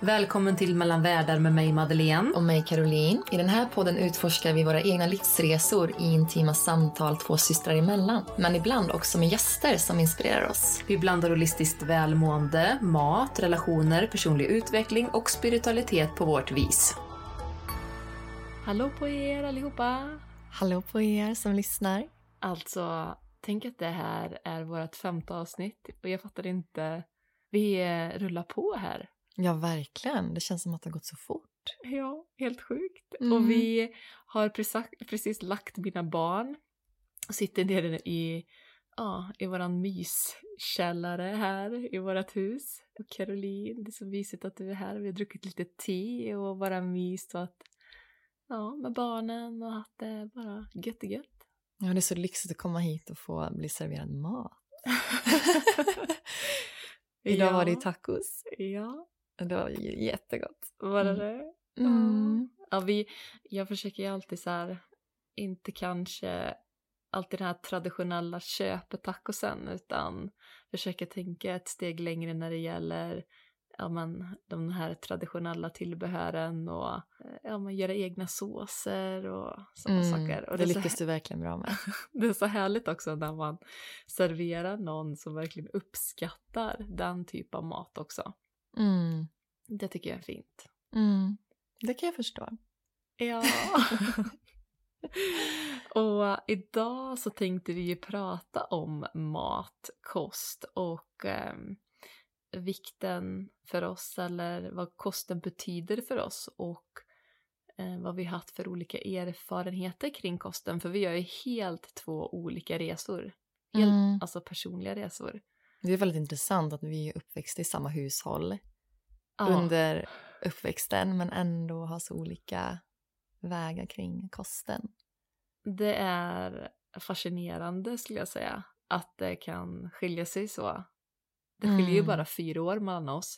Välkommen till Mellan världar med mig Madeleine. och mig Caroline. I den här podden utforskar vi våra egna livsresor i intima samtal två systrar emellan. Men ibland också med gäster som inspirerar oss. Vi blandar holistiskt välmående, mat, relationer, personlig utveckling och spiritualitet på vårt vis. Hallå på er allihopa! Hallå på er som lyssnar. Alltså, tänk att det här är vårt femte avsnitt och jag fattar inte. Vi eh, rullar på här. Ja, verkligen. Det känns som att det har gått så fort. Ja, helt sjukt. Mm. Och vi har precis, precis lagt mina barn och sitter nere i, ja, i våran myskällare här i vårat hus. Och Caroline, det är så mysigt att du är här. Vi har druckit lite te och bara myst och att, ja, med barnen och haft det bara gött och gött. Ja, det är så lyxigt att komma hit och få bli serverad mat. Idag var det tacos. Ja, Det var jättegott. var det Mm. det? Mm. Ja, vi, jag försöker ju alltid så här, inte kanske alltid den här traditionella köpetacosen utan försöker tänka ett steg längre när det gäller ja, men, de här traditionella tillbehören och ja, men, göra egna såser och sådana saker. Och det så lyckas du verkligen bra med. det är så härligt också när man serverar någon som verkligen uppskattar den typ av mat också. Mm. Det tycker jag är fint. Mm. Det kan jag förstå. Ja. och idag så tänkte vi ju prata om mat, kost och ehm, vikten för oss eller vad kosten betyder för oss och eh, vad vi haft för olika erfarenheter kring kosten för vi gör ju helt två olika resor. Helt, Mm. Alltså personliga resor. Det är väldigt intressant att vi är uppväxta i samma hushåll Ja. under uppväxten men ändå har så olika vägar kring kosten. Det är fascinerande skulle jag säga att det kan skilja sig så. Det skiljer ju Mm. bara fyra år mellan oss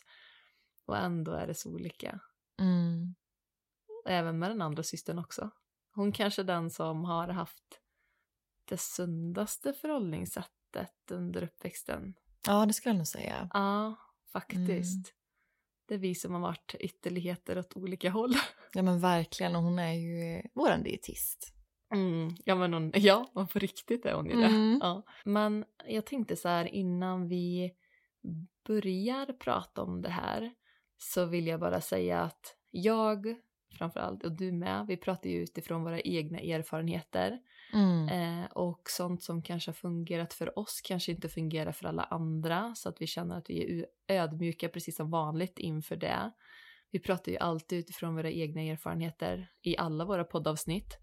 och ändå är det så olika. Mm. Även med den andra systern också. Hon kanske är den som har haft det sundaste förhållningssättet under uppväxten. Ja, det skulle jag nog säga. Ja, faktiskt. Mm. Det är vi som har varit ytterligheter åt olika håll. Ja men verkligen och hon är ju våran dietist. Mm, ja, men hon, ja, men på riktigt är hon ju det. Mm. Ja. Men jag tänkte så här innan vi börjar prata om det här så vill jag bara säga att jag framförallt och du med, vi pratar ju utifrån våra egna erfarenheter Mm. eh, och sånt som kanske har fungerat för oss kanske inte fungerar för alla andra så att vi känner att vi är ödmjuka precis som vanligt inför det. Vi pratar ju alltid utifrån våra egna erfarenheter i alla våra poddavsnitt.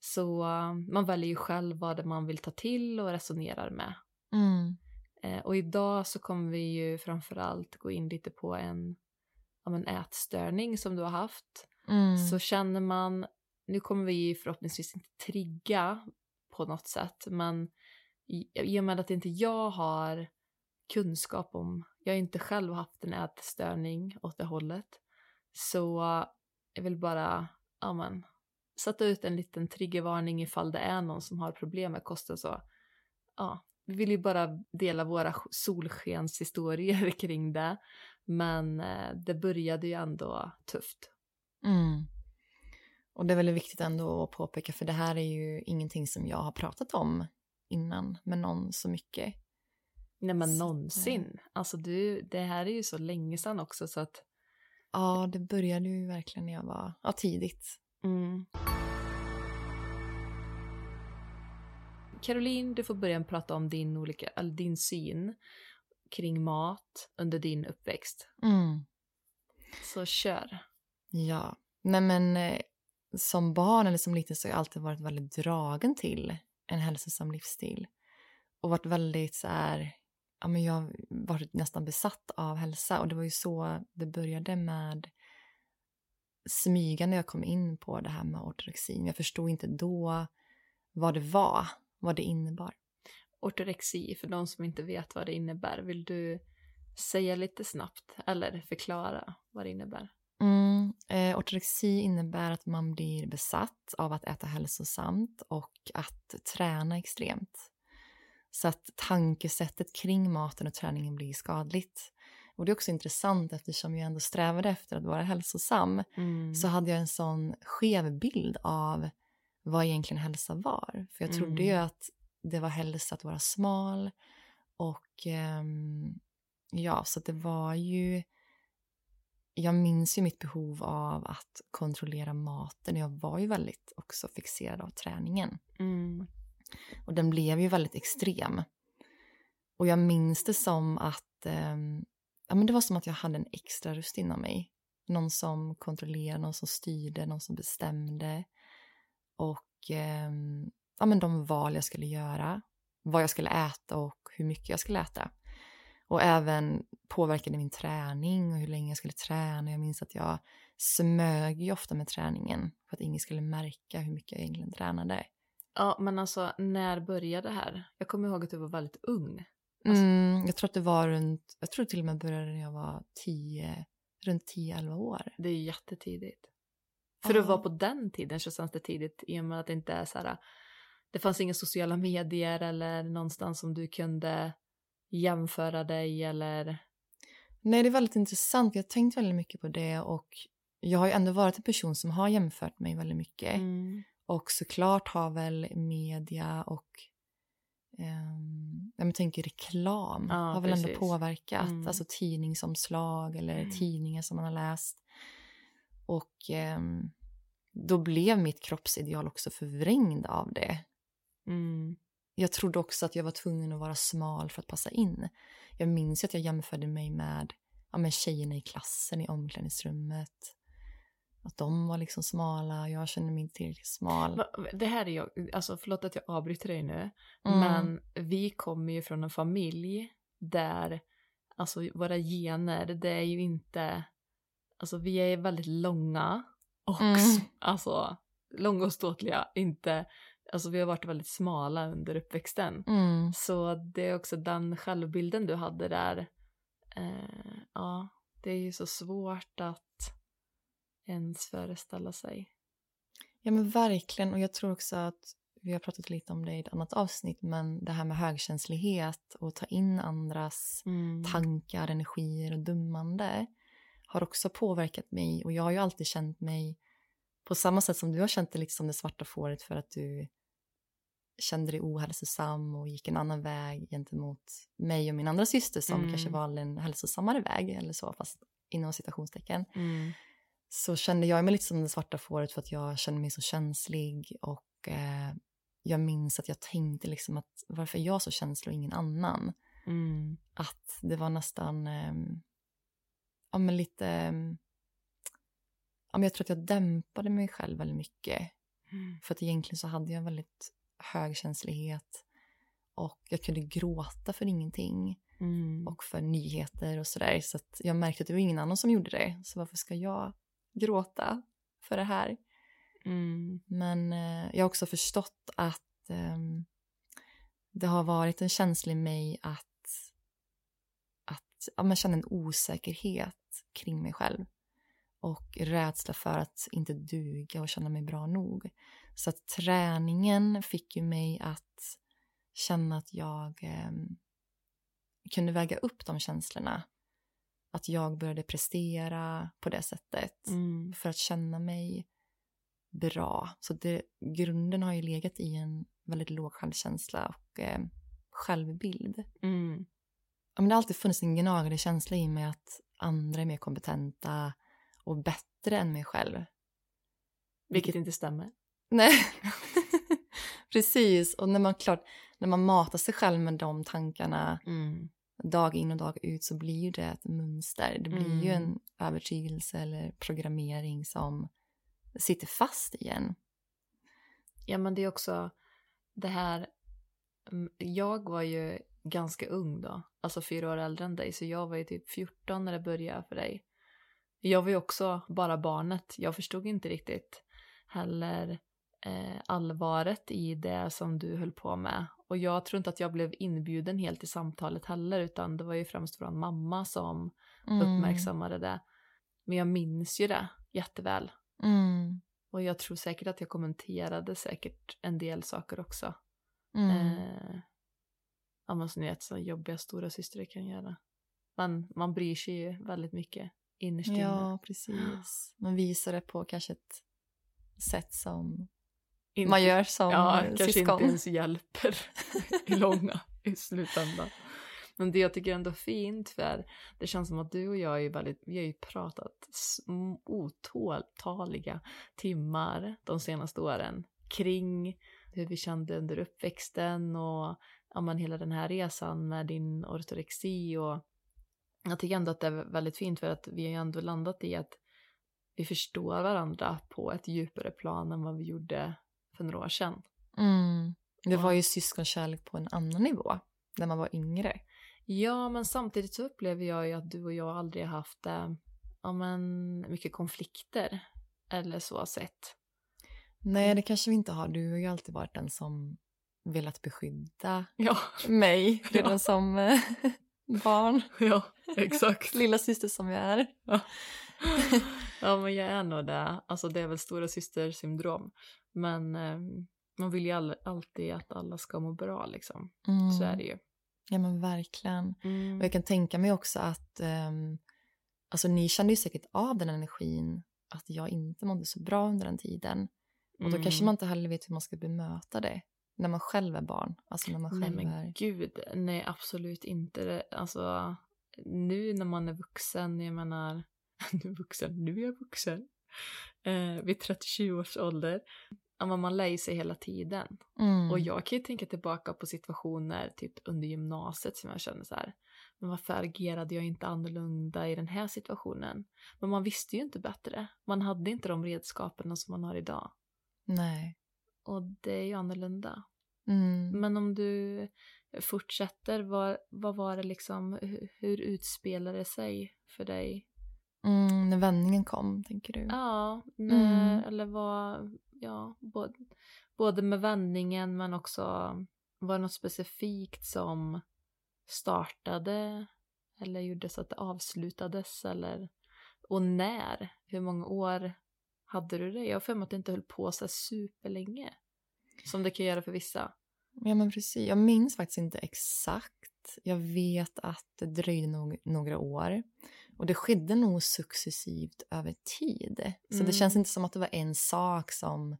Så eh, man väljer ju själv vad man vill ta till och resonerar med. Mm. Eh, och idag så kommer vi ju framförallt gå in lite på en, ja, men ätstörning som du har haft. Mm. Så känner man, nu kommer vi ju förhoppningsvis inte trigga på något sätt, men i, och med att inte jag har kunskap om, jag har inte själv haft en ätstörning åt det hållet, så jag vill bara, ja men, sätta ut en liten triggervarning ifall det är någon som har problem med kosten så, ja, vi vill ju bara dela våra solskenshistorier kring det. Men eh, det började ju ändå tufft. Mm. Och det är väldigt viktigt ändå att påpeka, för det här är ju ingenting som jag har pratat om innan med någon så mycket. Nej men någonsin. Alltså du, det här är ju så länge sedan också så att... Ja, det började ju verkligen när jag var ja, tidigt. Mm. Caroline, du får börja prata om din, olika, din syn kring mat under din uppväxt. Mm. Så kör. Ja, nej men eh, som barn eller som liten så har jag alltid varit väldigt dragen till en hälsosam livsstil. Och varit väldigt så här, ja men jag har varit nästan besatt av hälsa och det var ju så det började med smyga när jag kom in på det här med ortorexin. Jag förstod inte då vad det var, vad det innebar. Ortorexi, för de som inte vet vad det innebär, vill du säga lite snabbt eller förklara vad det innebär? Mm, eh, ortorexi innebär att man blir besatt av att äta hälsosamt och att träna extremt. Så att tankesättet kring maten och träningen blir skadligt. Och det är också intressant eftersom jag ändå strävade efter att vara hälsosam mm. så hade jag en sån skev bild av vad egentligen hälsa var. För jag trodde mm. ju att det var hälsa att vara smal och um, ja, så det var ju jag minns ju mitt behov av att kontrollera maten. Jag var ju väldigt också fixerad av träningen. Mm. Och den blev ju väldigt extrem. Och jag minns det som att eh, ja, men det var som att jag hade en extra röst inom mig. Någon som kontrollerade, någon som styrde, någon som bestämde. Och eh, ja, men de val jag skulle göra, vad jag skulle äta och hur mycket jag skulle äta. Och även påverkade min träning och hur länge jag skulle träna. Jag minns att jag smög ju ofta med träningen för att ingen skulle märka hur mycket jag egentligen tränade. Ja, men alltså när började det här? Jag kommer ihåg att du var väldigt ung. Alltså... Mm, jag tror att det var runt, jag tror till och med började när jag var tio, runt 10-11 år. Det är jättetidigt. För ja. att vara på den tiden så känns det tidigt i och med att det inte är så här, det fanns inga sociala medier eller någonstans som du kunde jämföra dig eller? Nej, det är väldigt intressant. Jag har tänkt väldigt mycket på det och jag har ju ändå varit en person som har jämfört mig väldigt mycket. Mm. Och såklart har väl media och um, jag tänker reklam ja, har väl precis. ändå påverkat. Mm. Alltså tidningsomslag eller mm. tidningar som man har läst. Och um, då blev mitt kroppsideal också förvrängd av det. Mm jag trodde också att jag var tvungen att vara smal för att passa in. Jag minns att jag jämförde mig med ja, men tjejerna i klassen i omklädningsrummet. Att de var liksom smala, jag kände mig inte tillräckligt smal. Det här är jag, alltså förlåt att jag avbryter dig nu, mm. men vi kommer ju från en familj där, alltså våra gener, det är ju inte, alltså vi är väldigt långa och mm. alltså långa och ståtliga, inte alltså vi har varit väldigt smala under uppväxten. Mm. Så det är också den självbilden du hade där. Eh, ja, det är ju så svårt att ens föreställa sig. Ja men verkligen och jag tror också att vi har pratat lite om det i ett annat avsnitt men det här med högkänslighet och ta in andras mm. tankar, energier och dummande har också påverkat mig och jag har ju alltid känt mig på samma sätt som du har känt dig lite som det svarta fåret för att du kände dig ohälsosam och gick en annan väg gentemot mig och min andra syster som mm. kanske valde en hälsosammare väg eller så fast inom citationstecken. Mm. Så kände jag mig lite som det svarta fåret för att jag kände mig så känslig och eh, jag minns att jag tänkte liksom att varför är jag så känslig och ingen annan? Mm. Att det var nästan, eh, ja men lite, eh, ja men jag tror att jag dämpade mig själv väldigt mycket. Mm. För att egentligen så hade jag väldigt högkänslighet och jag kunde gråta för ingenting mm. och för nyheter och sådär. Så att jag märkte att det var ingen annan som gjorde det. Så varför ska jag gråta för det här? Mm. Men eh, jag har också förstått att eh, det har varit en känsla i mig att, att ja, man känner en osäkerhet kring mig själv och rädsla för att inte duga och känna mig bra nog. Så att träningen fick ju mig att känna att jag eh, kunde väga upp de känslorna. Att jag började prestera på det sättet Mm. för att känna mig bra. Så det, grunden har ju legat i en väldigt låg självkänsla och eh, självbild. Mm. Ja, men det har alltid funnits en gnagande känsla i mig att andra är mer kompetenta och bättre än mig själv. Vilket inte stämmer. Nej, precis. Och när man, klart, när man matar sig själv med de tankarna Mm. dag in och dag ut så blir ju det ett mönster. Det blir ju Mm. en övertygelse eller programmering som sitter fast igen. Ja men det är också det här, mm, jag var ju ganska ung då, alltså fyra år äldre än dig, så jag var ju typ 14 när det började för dig. Jag var ju också bara barnet, jag förstod inte riktigt heller eh, allvaret i det som du höll på med. Och jag tror inte att jag blev inbjuden helt i samtalet heller, utan det var ju främst vår mamma som Mm. uppmärksammade det. Men jag minns ju det jätteväl. Mm. Och jag tror säkert att jag kommenterade säkert en del saker också. Mm. Eh, ja men som ni vet så jobbiga stora systrar kan göra. Men man bryr sig ju väldigt mycket innerst inne. Ja, precis. Man visar det på kanske ett sätt som Inte- man gör som Ja, eh, kanske syskon. inte ens hjälper i långa i slutändan. Men det jag tycker ändå är fint för det känns som att du och jag är väldigt, vi har ju pratat otaliga timmar de senaste åren kring hur vi kände under uppväxten och ja, men hela den här resan med din ortorexi och jag tycker ändå att det är väldigt fint för att vi har ju ändå landat i att vi förstår varandra på ett djupare plan än vad vi gjorde för några år sedan. Mm. Det var ju syskonkärlek på en annan nivå när man var yngre. Ja, men samtidigt så upplever jag ju att du och jag aldrig har haft eh, ja, men, mycket konflikter eller så sett. Nej, det kanske vi inte har. Du har ju alltid varit den som velat beskydda Ja, mig Ja. redan som eh, barn. ja, exakt. Lilla syster som jag är. ja, men jag är nog det. Alltså det är väl stora syster syndrom. Men eh, man vill ju all, alltid att alla ska må bra liksom. Mm. Så är det ju. Ja, men verkligen. Mm. Och jag kan tänka mig också att um, alltså ni kände ju säkert av den energin att jag inte mådde så bra under den tiden. Och då kanske Mm. man inte heller vet hur man ska bemöta det när man själv är barn. Alltså när man Nej själv men är... gud, nej absolut inte. Alltså nu när man är vuxen, jag menar, nu är vuxen, nu är jag vuxen. Eh, vid 37 års ålder. Men man lär ju sig hela tiden. Mm. Och jag kan ju tänka tillbaka på situationer typ under gymnasiet som jag känner så här. Men varför agerade jag inte annorlunda i den här situationen? Men man visste ju inte bättre. Man hade inte de redskapen som man har idag. Nej. Och det är ju annorlunda. Mm. Men om du fortsätter, vad, vad var det liksom, hur, hur utspelade det sig för dig? Mm, när vändningen kom, tänker du? Ja, när, Mm. eller vad, ja, både, både med vändningen men också, var det något specifikt som startade eller gjorde så att det avslutades eller, och när? Hur många år hade du det? Jag har för mig att det inte höll på så superlänge. Som det kan göra för vissa. Ja, men precis. Jag minns faktiskt inte exakt. Jag vet att det dröjde nog, några år. Och det skedde nog successivt över tid. Så Mm. det känns inte som att det var en sak som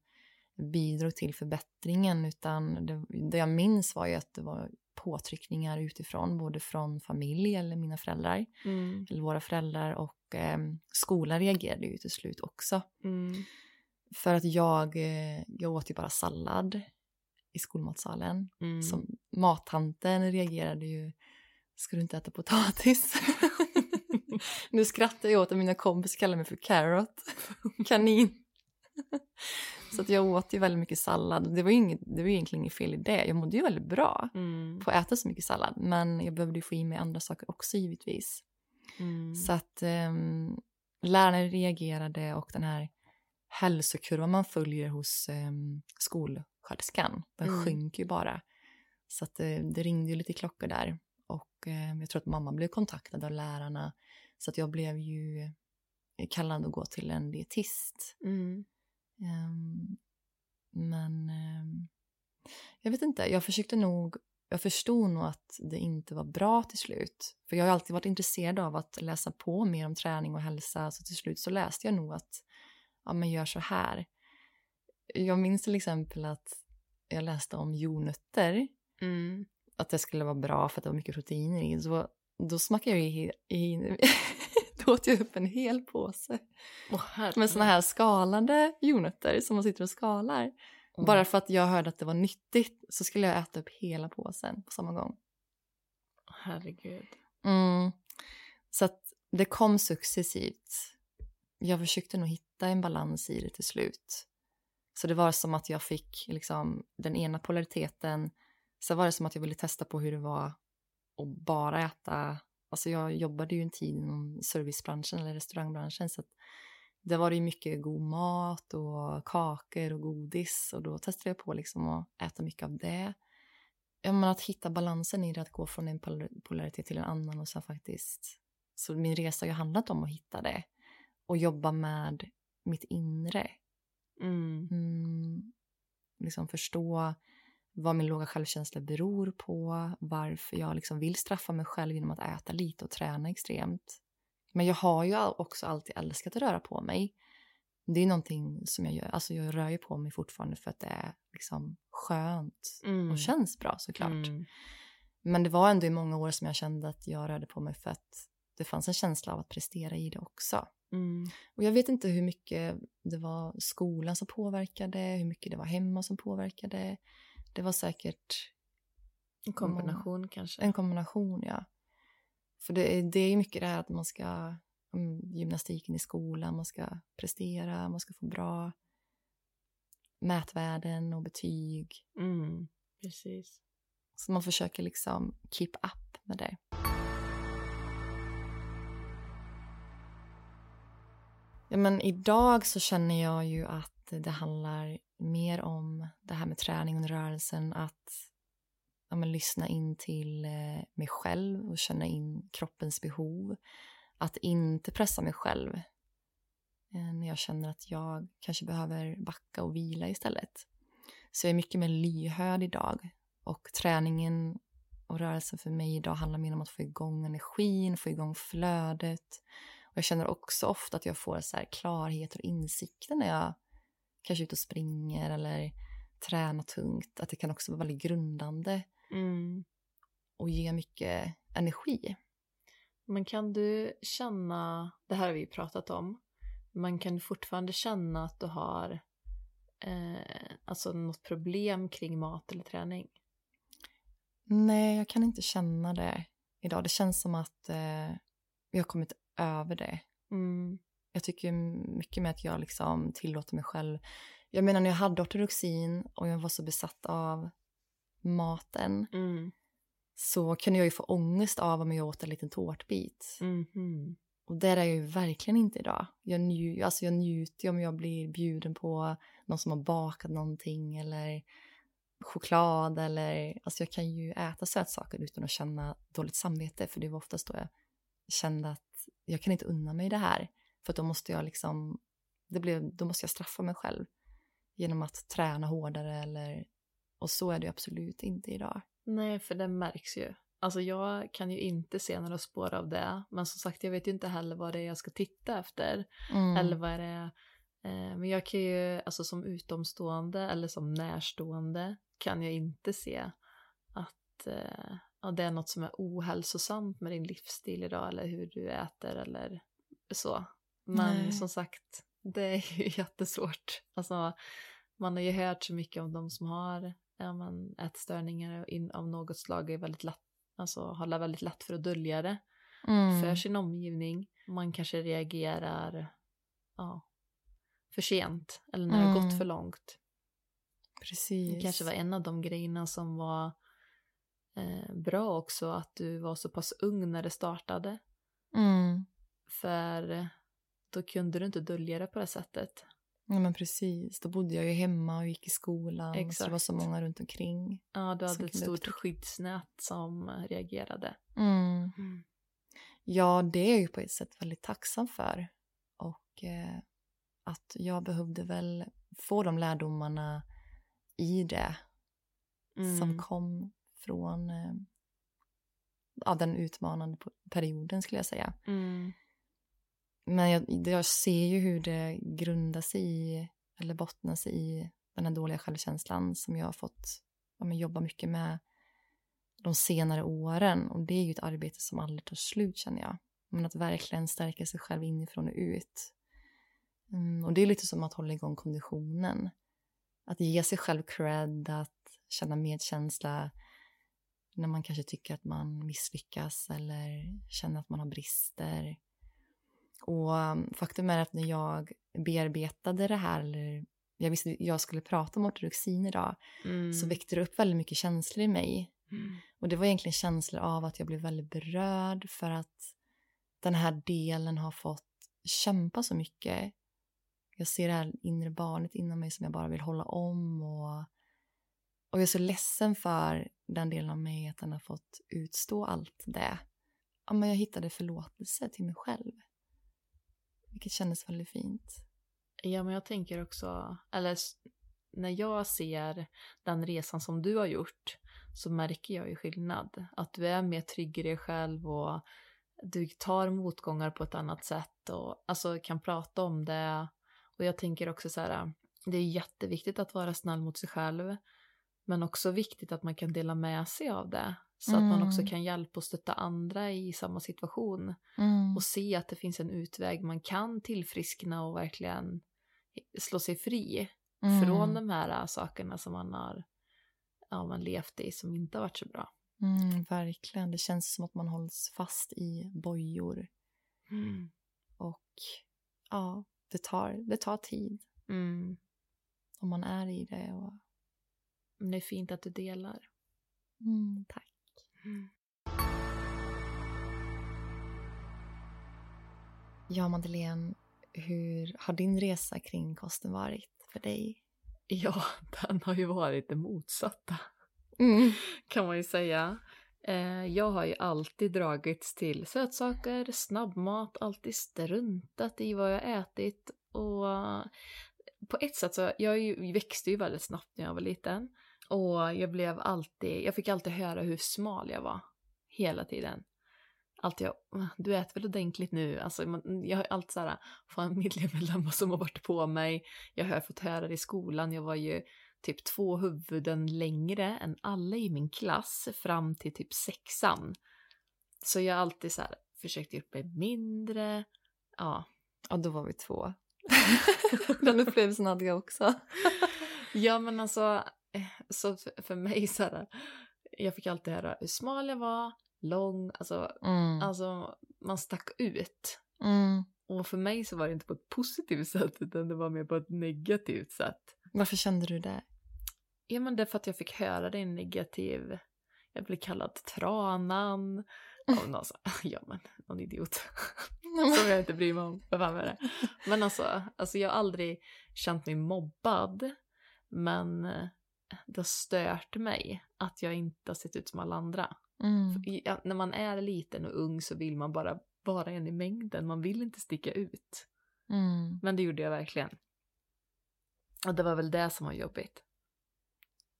bidrog till förbättringen utan det, det jag minns var ju att det var påtryckningar utifrån, både från familj eller mina föräldrar, Mm. eller våra föräldrar och eh, skolan reagerade ju till slut också. Mm. För att jag, eh, jag åt ju bara sallad i skolmatsalen. Mm. Som mattanten reagerade ju, ska du inte äta potatis? nu skrattar jag åt att mina kompisar kallar mig för carrot, kanin. Så att jag åt ju väldigt mycket sallad. Det var ju, inget, det var ju egentligen inget fel i det. Jag mådde ju väldigt bra Mm. på att äta så mycket sallad. Men jag behövde ju få i mig andra saker också givetvis. Mm. Så att um, lärarna reagerade och den här hälsokurvan man följer hos um, skolsköterskan, den Mm. sjönk ju bara. Så att det, det ringde ju lite klockor där. Och eh, jag tror att mamma blev kontaktad av lärarna. Så att jag blev ju kallad att gå till en dietist. Mm. Ehm, men ehm, jag vet inte, jag försökte nog jag förstod nog att det inte var bra till slut. För jag har alltid varit intresserad av att läsa på mer om träning och hälsa. Så till slut så läste jag nog att, ja men gör så här. Jag minns till exempel att jag läste om jordnötter. Mm. Att det skulle vara bra för att det var mycket proteiner i. Så då smakade jag i, i då åt jag upp en hel påse. Oh, med såna här skalade jordnötter som man sitter och skalar. Mm. Bara för att jag hörde att det var nyttigt så skulle jag äta upp hela påsen på samma gång. Herregud. Mm. Så att det kom successivt. Jag försökte nog hitta en balans i det till slut. Så det var som att jag fick liksom den ena polariteten. Så var det som att jag ville testa på hur det var att bara äta. Alltså jag jobbade ju en tid inom servicebranschen eller restaurangbranschen så att det var ju mycket god mat och kakor och godis och då testade jag på liksom att äta mycket av det. Men att hitta balansen i det, att gå från en polaritet till en annan och sen faktiskt... Så min resa har ju handlat om att hitta det och jobba med mitt inre. Mm. Mm, liksom förstå vad min låga självkänsla beror på, varför jag liksom vill straffa mig själv genom att äta lite och träna extremt. Men jag har ju också alltid älskat att röra på mig. Det är någonting som jag gör. Alltså jag rör ju på mig fortfarande för att det är liksom skönt mm. och känns bra såklart. Mm. Men det var ändå i många år som jag kände att jag rörde på mig för att det fanns en känsla av att prestera i det också. Mm. Och jag vet inte hur mycket det var skolan som påverkade, hur mycket det var hemma som påverkade. Det var säkert... En kombination man, kanske? En kombination, ja. För det, det är mycket det här att man ska, um, gymnastiken i skolan, man ska prestera, man ska få bra mätvärden och betyg. Mm, precis. Så man försöker liksom keep up med det. Ja, men idag så känner jag ju att det handlar mer om det här med träning och rörelsen. Att ja, men, lyssna in till eh, mig själv och känna in kroppens behov. Att inte pressa mig själv eh, när jag känner att jag kanske behöver backa och vila istället. Så jag är mycket mer lyhörd idag och träningen och rörelsen för mig idag handlar mer om att få igång energin, få igång flödet. Jag känner också ofta att jag får så klarhet och insikter när jag kanske är ute och springer eller tränar tungt. Att det kan också vara väldigt grundande Mm. Och ge mycket energi. Men kan du känna, det här har vi pratat om, man kan fortfarande känna att du har eh, alltså något problem kring mat eller träning? Nej, jag kan inte känna det idag. Det känns som att eh, jag har kommit över det. Mm. Jag tycker mycket med att jag liksom tillåter mig själv. Jag menar när jag hade ortodoxin och jag var så besatt av maten mm. så kunde jag ju få ångest av om jag åt en liten tårtbit. Mm. Och det är jag ju verkligen inte idag. Jag, nju alltså jag njuter om jag blir bjuden på någon som har bakat någonting eller choklad eller alltså jag kan ju äta sötsaker utan att känna dåligt samvete för det var oftast då jag kände att jag kan inte unna mig det här för då måste jag liksom det blev, då måste jag straffa mig själv genom att träna hårdare eller och så är det absolut inte idag. Nej, för det märks ju. Alltså jag kan ju inte se några spår av det. Men som sagt, jag vet ju inte heller vad det är jag ska titta efter. Mm. Eller vad det är. Eh, men jag kan ju, alltså som utomstående eller som närstående kan jag inte se att eh, ja, det är något som är ohälsosamt med din livsstil idag eller hur du äter eller så. Men Nej. som sagt, det är ju jättesvårt. Alltså, man har ju hört så mycket om de som har ja, men, ätstörningar in, av något slag är väldigt lätt, alltså har väldigt lätt för att dölja det mm. för sin omgivning. Man kanske reagerar ja, för sent eller när mm. det gått för långt. Precis. Det kanske var en av de grejerna som var eh, bra också, att du var så pass ung när det startade. Mm. För då kunde du inte dölja det på det sättet. Ja men precis, då bodde jag ju hemma och gick i skolan. Exakt. Så det var så många runt omkring. Ja, du hade ett stort skyddsnät som reagerade. Mm. Mm. Ja, det är jag ju på ett sätt väldigt tacksam för. Och eh, att jag behövde väl få de lärdomarna i det mm. som kom från eh, ja, den utmanande perioden skulle jag säga. Mm. Men jag, jag ser ju hur det grundar sig i, eller bottnar sig i den här dåliga självkänslan som jag har fått ja, jobba mycket med de senare åren. Och det är ju ett arbete som aldrig tar slut känner jag. Men att verkligen stärka sig själv inifrån och ut. Mm, och det är lite som att hålla igång konditionen. Att ge sig själv cred, att känna medkänsla när man kanske tycker att man misslyckas eller känner att man har brister. Och um, faktum är att när jag bearbetade det här, eller jag visste att jag skulle prata om ortodoxin idag, mm. så väckte det upp väldigt mycket känslor i mig. Mm. Och det var egentligen känslor av att jag blev väldigt berörd för att den här delen har fått kämpa så mycket. Jag ser det här inre barnet inom mig som jag bara vill hålla om och, och jag är så ledsen för den delen av mig att den har fått utstå allt det. Ja, men jag hittade förlåtelse till mig själv. Vilket kändes väldigt fint. Ja, men jag tänker också, eller när jag ser den resan som du har gjort så märker jag ju skillnad. Att du är mer trygg i dig själv och du tar motgångar på ett annat sätt och alltså kan prata om det. Och jag tänker också så här, det är jätteviktigt att vara snäll mot sig själv. Men också viktigt att man kan dela med sig av det. Så mm. att man också mm. kan hjälpa och stötta andra i samma situation. Mm. Och se att det finns en utväg. Man kan tillfriskna och verkligen slå sig fri. Mm. Från de här sakerna som man har ja, man levt i som inte har varit så bra. Mm, verkligen. Det känns som att man hålls fast i bojor. Mm. Och ja, det tar, det tar tid. Om man är i det. Och... Men det är fint att du delar. Mm, tack. Mm. Ja, Madeleine, hur har din resa kring kosten varit för dig? Ja, den har ju varit det motsatta. Mm. Kan man ju säga. Eh, jag har ju alltid dragits till sötsaker, snabbmat, alltid struntat i vad jag ätit och på ett sätt så, jag växte ju väldigt snabbt när jag var liten och jag blev alltid, jag fick alltid höra hur smal jag var hela tiden alltid, du äter väl ordentligt nu? Alltså, man, jag har alltid så här, familjemedlemmar som har varit på mig. Jag har fått höra det i skolan. Jag var ju typ två huvuden längre än alla i min klass fram till typ sexan. Så jag har alltid så här, försökt göra mig mindre. Ja. Ja, då var vi två. Den upplevelsen hade jag också. ja, men alltså, så för mig så här, jag fick alltid höra hur smal jag var, lång, alltså, mm. alltså man stack ut. Mm. Och för mig så var det inte på ett positivt sätt utan det var mer på ett negativt sätt. Varför kände du det? Ja men det är för att jag fick höra det negativ, jag blev kallad tranan av någon, ja men någon idiot. Som jag inte bryr mig om, vad fan är det? Men alltså, alltså jag har aldrig känt mig mobbad men det har stört mig att jag inte har sett ut som alla andra. Mm. Ja, när man är liten och ung så vill man bara vara en i mängden, man vill inte sticka ut. Mm. Men det gjorde jag verkligen. Och det var väl det som var jobbigt.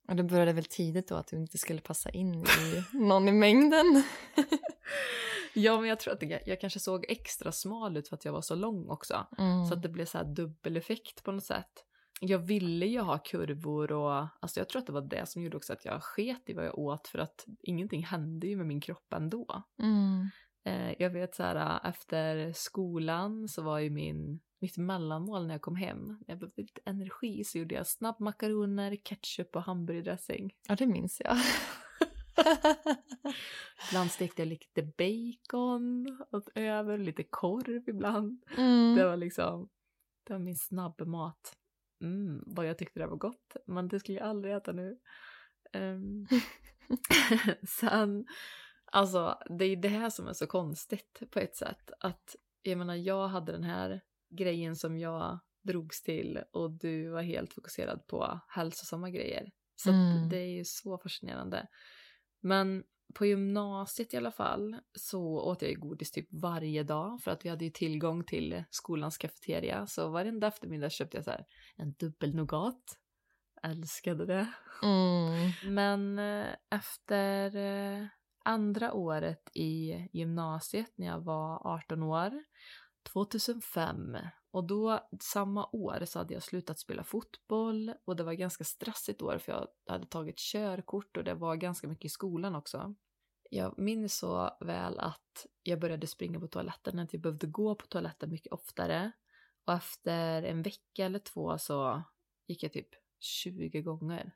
Och det började väl tidigt då att du inte skulle passa in i någon i mängden? ja, men jag tror att det, jag kanske såg extra smal ut för att jag var så lång också. Mm. Så att det blev så här dubbeleffekt på något sätt jag ville ju ha kurvor och alltså jag tror att det var det som gjorde också att jag sket i vad jag åt för att ingenting hände ju med min kropp ändå. Mm. Eh, jag vet så här efter skolan så var ju min, mitt mellanmål när jag kom hem, när jag behövde lite energi så gjorde jag snabbmakaroner, ketchup och hamburgardressing. Ja det minns jag. ibland stekte jag lite bacon åt över, lite korv ibland. Mm. Det var liksom, det var min snabbmat mm, vad jag tyckte det var gott, men det skulle jag aldrig äta nu. Um, sen, alltså det är det här som är så konstigt på ett sätt, att jag menar jag hade den här grejen som jag drogs till och du var helt fokuserad på hälsosamma grejer. Så mm. det är ju så fascinerande. Men på gymnasiet i alla fall så åt jag ju godis typ varje dag för att vi hade ju tillgång till skolans kafeteria. Så varenda eftermiddag köpte jag så en dubbel nougat. älskade det. Mm. Men eh, efter eh, andra året i gymnasiet när jag var 18 år, 2005, och då samma år så hade jag slutat spela fotboll och det var ganska stressigt år för jag hade tagit körkort och det var ganska mycket i skolan också. Jag minns så väl att jag började springa på toaletten, att jag behövde gå på toaletten mycket oftare. Och efter en vecka eller två så gick jag typ 20 gånger.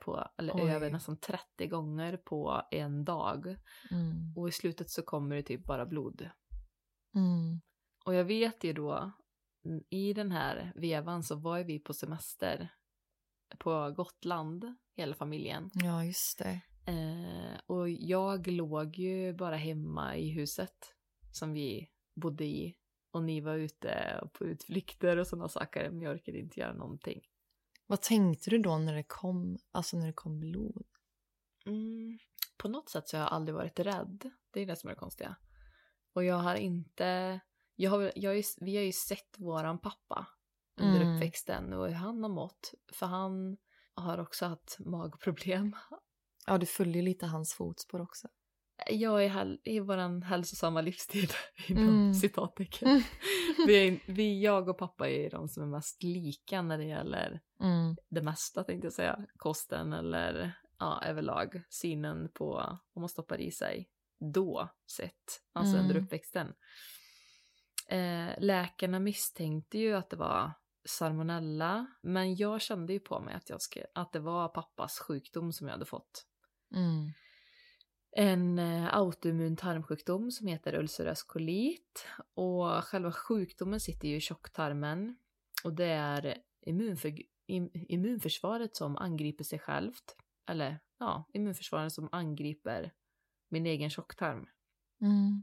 På, eller Oj. över nästan 30 gånger på en dag. Mm. Och i slutet så kommer det typ bara blod. Mm. Och jag vet ju då, i den här vevan så var ju vi på semester på Gotland, hela familjen. Ja, just det. Eh, och jag låg ju bara hemma i huset som vi bodde i. Och ni var ute på utflykter och sådana saker, men jag orkade inte göra någonting. Vad tänkte du då när det kom, alltså när det kom blod? Mm, på något sätt så har jag aldrig varit rädd. Det är det som är det konstiga. Och jag har inte... Jag har, jag ju, vi har ju sett våran pappa under Mm. uppväxten och hur han har mått. För han har också haft magproblem. Ja, du följer lite hans fotspår också. Jag är häl- i våran hälsosamma livsstil, inom Mm. citattecken. Mm. Vi, är, vi, jag och pappa är de som är mest lika när det gäller Mm. det mesta tänkte jag säga. Kosten eller ja, överlag synen på vad man stoppar i sig då sett, alltså Mm. under uppväxten. Eh, läkarna misstänkte ju att det var salmonella, men jag kände ju på mig att, jag ska, att det var pappas sjukdom som jag hade fått. Mm. En eh, autoimmun tarmsjukdom som heter ulcerös kolit och själva sjukdomen sitter ju i tjocktarmen och det är immunför, im, immunförsvaret som angriper sig självt. Eller ja, immunförsvaret som angriper min egen tjocktarm. Mm.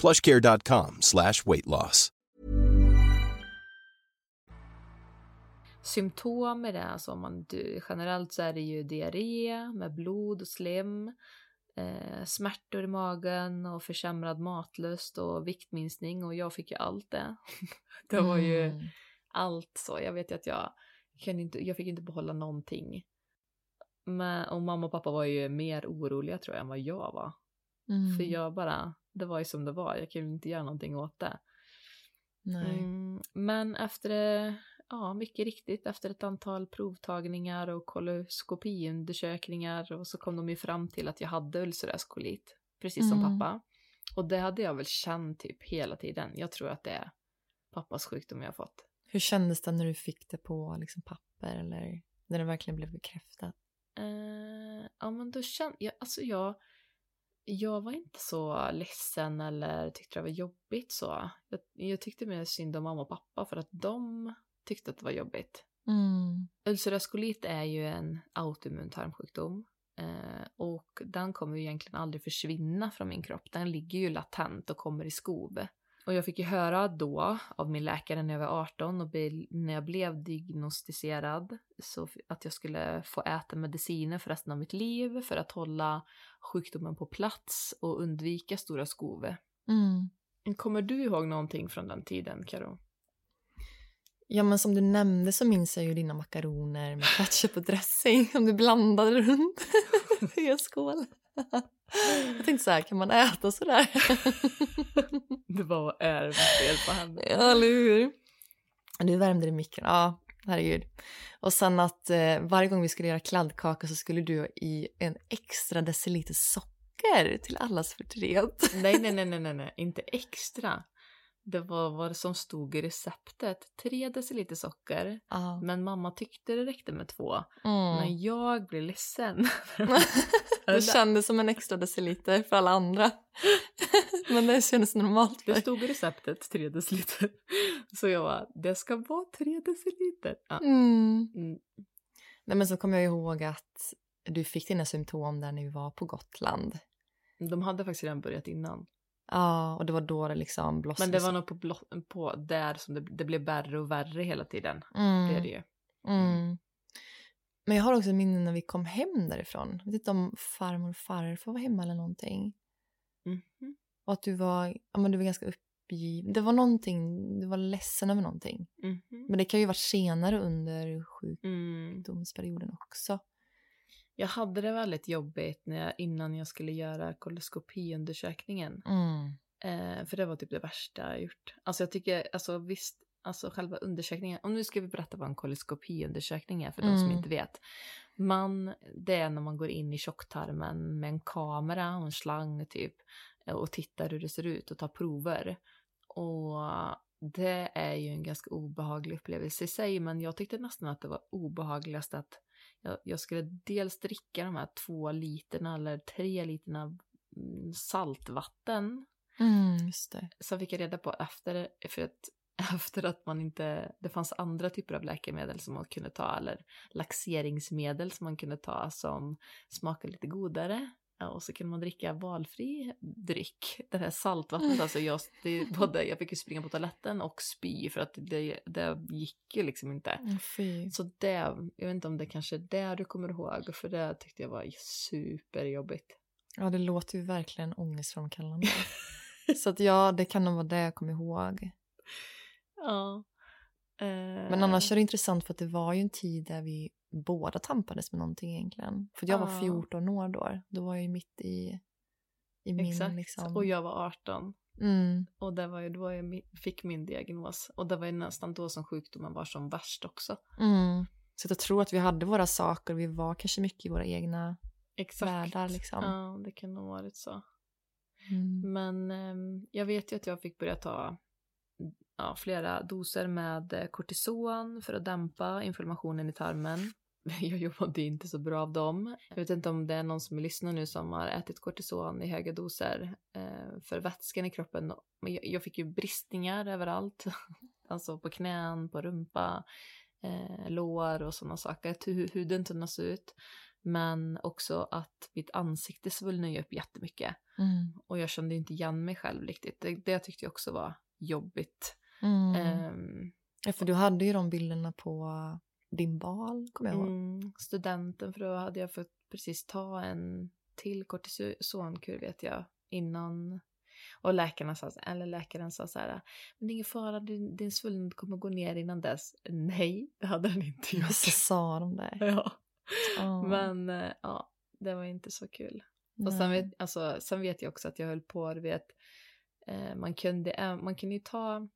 plushcare.com slash weight loss. Symptom är det, alltså om man, generellt så är det ju diarré med blod och slem, eh, smärtor i magen och försämrad matlust och viktminskning och jag fick ju allt det. det var ju Mm. allt så. Jag vet ju att jag, kunde inte, jag fick inte behålla någonting. Men, och mamma och pappa var ju mer oroliga tror jag än vad jag var. Mm. För jag bara, det var ju som det var, jag kunde inte göra någonting åt det. Mm, men efter, ja mycket riktigt, efter ett antal provtagningar och koloskopiundersökningar och så kom de ju fram till att jag hade ulcerös kolit, precis som Mm. pappa. Och det hade jag väl känt typ hela tiden. Jag tror att det är pappas sjukdom jag har fått. Hur kändes det när du fick det på liksom, papper eller när det verkligen blev bekräftat? Eh, ja men då kände jag, alltså jag, jag var inte så ledsen eller tyckte det var jobbigt så. Jag, jag tyckte mer synd om mamma och pappa för att de tyckte att det var jobbigt. Mm. Ulcerös kolit är ju en autoimmun tarmsjukdom eh, och den kommer ju egentligen aldrig försvinna från min kropp. Den ligger ju latent och kommer i skov. Och jag fick ju höra då av min läkare när jag var 18 och när jag blev diagnostiserad så att jag skulle få äta mediciner för resten av mitt liv för att hålla sjukdomen på plats och undvika stora skov. Mm. Kommer du ihåg någonting från den tiden, Karo? Ja, men som du nämnde så minns jag ju dina makaroner med ketchup och dressing som du blandade runt i en skål. Jag tänkte så här, kan man äta så där? Det var är fel på henne. Ja, eller hur? Du värmde i mikron, ja herregud. Och sen att eh, varje gång vi skulle göra kladdkaka så skulle du i en extra deciliter socker till allas förtret. Nej, nej, nej, nej, nej, inte extra. Det var vad som stod i receptet. Tre deciliter socker. Ja. Men mamma tyckte det räckte med två. Mm. Men jag blev ledsen. det kändes som en extra deciliter för alla andra. Men det kändes normalt för Det stod i receptet tre deciliter. Så jag var det ska vara tre deciliter. Ja. Mm. Mm. Nej, men så kommer jag ihåg att du fick dina symptom där när vi var på Gotland. De hade faktiskt redan börjat innan. Ja, och det var då det liksom blossade. Men det var nog på, på där som det, det blev värre och värre hela tiden. mm. Det är det ju. Mm. Men jag har också minnen när vi kom hem därifrån. Jag vet inte om farmor och farfar var hemma eller någonting. Mhm. Och att du var, ja, men du var ganska uppgiven. Det var någonting, du var ledsen över någonting. Mhm. Men det kan ju varit senare under Mm. sjukdomsperioden också. Jag hade det väldigt jobbigt när jag, innan jag skulle göra koloskopiundersökningen. Mm. Eh, för det var typ det värsta jag gjort. Alltså jag tycker, alltså visst, alltså själva undersökningen, och nu ska vi berätta vad en koloskopiundersökning är för de som Mm. inte vet. Man, det är när man går in i tjocktarmen med en kamera och en slang typ eh, och tittar hur det ser ut och tar prover. Och det är ju en ganska obehaglig upplevelse i sig, men jag tyckte nästan att det var obehagligast att jag, jag skulle dels dricka de här två literna eller tre literna mm, saltvatten Mm, just det. Sen fick jag reda på efter, för att, efter att man inte, det fanns andra typer av läkemedel som man kunde ta, eller laxeringsmedel som man kunde ta som smakade lite godare. Ja, och så kunde man dricka valfri dryck. Det här saltvattnet, alltså jag, det, både, jag fick ju springa på toaletten och spy för att det, det gick ju liksom inte. Fy. Så det, jag vet inte om det kanske är det du kommer ihåg, för det tyckte jag var superjobbigt. Ja, det låter ju verkligen ångestframkallande. Så att ja, det kan nog vara det jag kommer ihåg. Ja. Men annars är det intressant för att det var ju en tid där vi båda tampades med någonting egentligen. För jag var Ja. 14 år då. Då var jag ju mitt i, i min Exakt, liksom... och jag var 18. Mm, Och det var ju då jag fick min diagnos. Och det var ju nästan då som sjukdomen var som värst också. mm. Så jag tror att vi hade våra saker och vi var kanske mycket i våra egna Exakt. världar liksom. Ja, det kan nog ha varit så. Mm. Men ehm, jag vet ju att jag fick börja ta ja, flera doser med eh, kortison för att dämpa inflammationen i tarmen. Jag jobbade inte så bra av dem. Jag vet inte om det är någon som lyssnar nu som har ätit kortison i höga doser eh, för vätskan i kroppen. Men jag, fick ju bristningar överallt. alltså på knän, på rumpa, eh, lår och sådana saker. Huden tunnas ut. Men också att mitt ansikte svullnade ju upp jättemycket. Mm. Och jag kände inte igen mig själv riktigt. Det, det tyckte jag också var jobbigt. Mm. Ja, för du hade ju de bilderna på din bal, kommer jag ihåg. mm, studenten, för då hade jag fått precis ta en till kortisonkur vet jag innan. Och läkarna sa, så- eller läkaren sa så här, men det är ingen fara, din, din svullnad kommer gå ner innan dess. Nej, det hade den inte Så gjort. sa de det. ja. Ja. Men eh, ja, det var inte så kul. Och sen vet, alltså, sen vet jag också att jag höll på, du vet, eh, man, kunde, ä- man kunde ju ta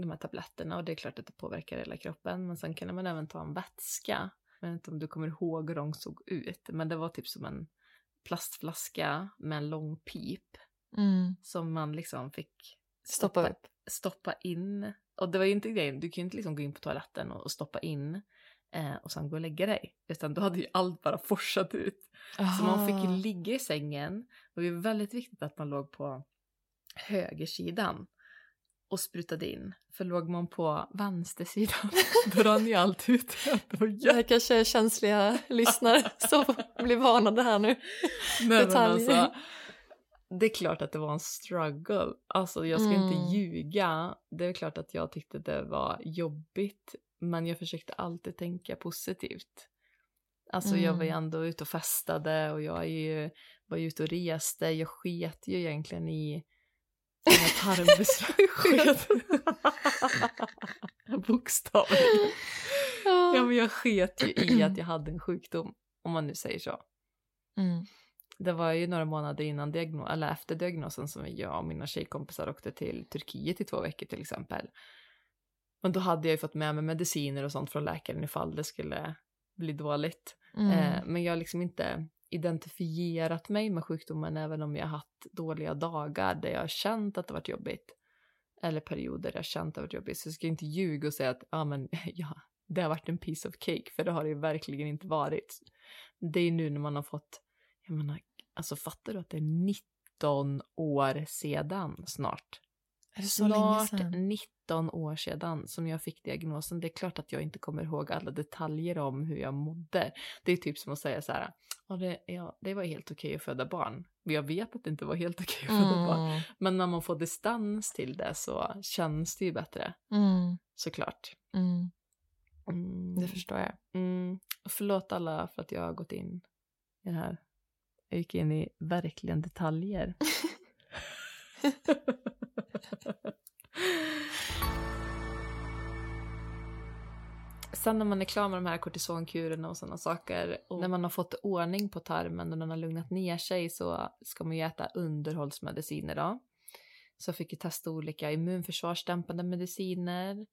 de här tabletterna och det är klart att det påverkar hela kroppen, men sen kunde man även ta en vätska. Jag vet inte om du kommer ihåg hur de såg ut, men det var typ som en plastflaska med en lång pip Mm. som man liksom fick Stoppa upp. stoppa in. Och det var ju inte grejen, du kan ju inte liksom gå in på toaletten och, och stoppa in eh, och sen gå och lägga dig. Utan då hade ju allt bara forsat ut. Så man fick Aha. ligga i sängen. Och det var väldigt viktigt att man låg på högersidan och sprutade in. För låg man på vänstersidan då rann ju allt ut. Det här kanske är känsliga lyssnare som blir varnade här nu. Nej, men alltså, det är klart att det var en struggle. Alltså jag ska inte Mm. ljuga. Det är klart att jag tyckte det var jobbigt. Men jag försökte alltid tänka positivt. Alltså jag var ju Mm. ändå ute och festade och jag är ju, var ju ute och reste. Jag sket ju egentligen i tarmbesväret. Bokstavligen. Ja men jag sket ju i att jag hade en sjukdom. Om man nu säger så. Mm. Det var ju några månader innan diagnos, eller efter diagnosen som jag och mina tjejkompisar åkte till Turkiet i två veckor till exempel. Men då hade jag ju fått med mig mediciner och sånt från läkaren ifall det skulle bli dåligt. Mm. Eh, men jag liksom inte identifierat mig med sjukdomen även om jag haft dåliga dagar där jag har känt att det varit jobbigt. Eller perioder där jag känt att det varit jobbigt. Så jag ska inte ljuga och säga att ja, men, ja, det har varit en piece of cake, för det har det ju verkligen inte varit. Det är nu när man har fått, jag menar, alltså fattar du att det är 19 år sedan snart? Är det så länge Snart sedan? 19 år sedan som jag fick diagnosen. Det är klart att jag inte kommer ihåg alla detaljer om hur jag mådde. Det är typ som att säga så här, ja, det, ja, det var helt okej att föda barn. Men jag vet att det inte var helt okej att föda barn. Mm. Men när man får distans till det så känns det ju bättre, Mm. såklart. Mm. Mm. Det förstår jag. Mm. Förlåt alla för att jag har gått in i det här. Jag gick in i verkligen detaljer. Sen när man är klar med de här kortisonkurerna och sådana saker, oh. när man har fått ordning på tarmen och den har lugnat ner sig så ska man ju äta underhållsmediciner då. Så jag fick ju testa olika immunförsvarsdämpande mediciner.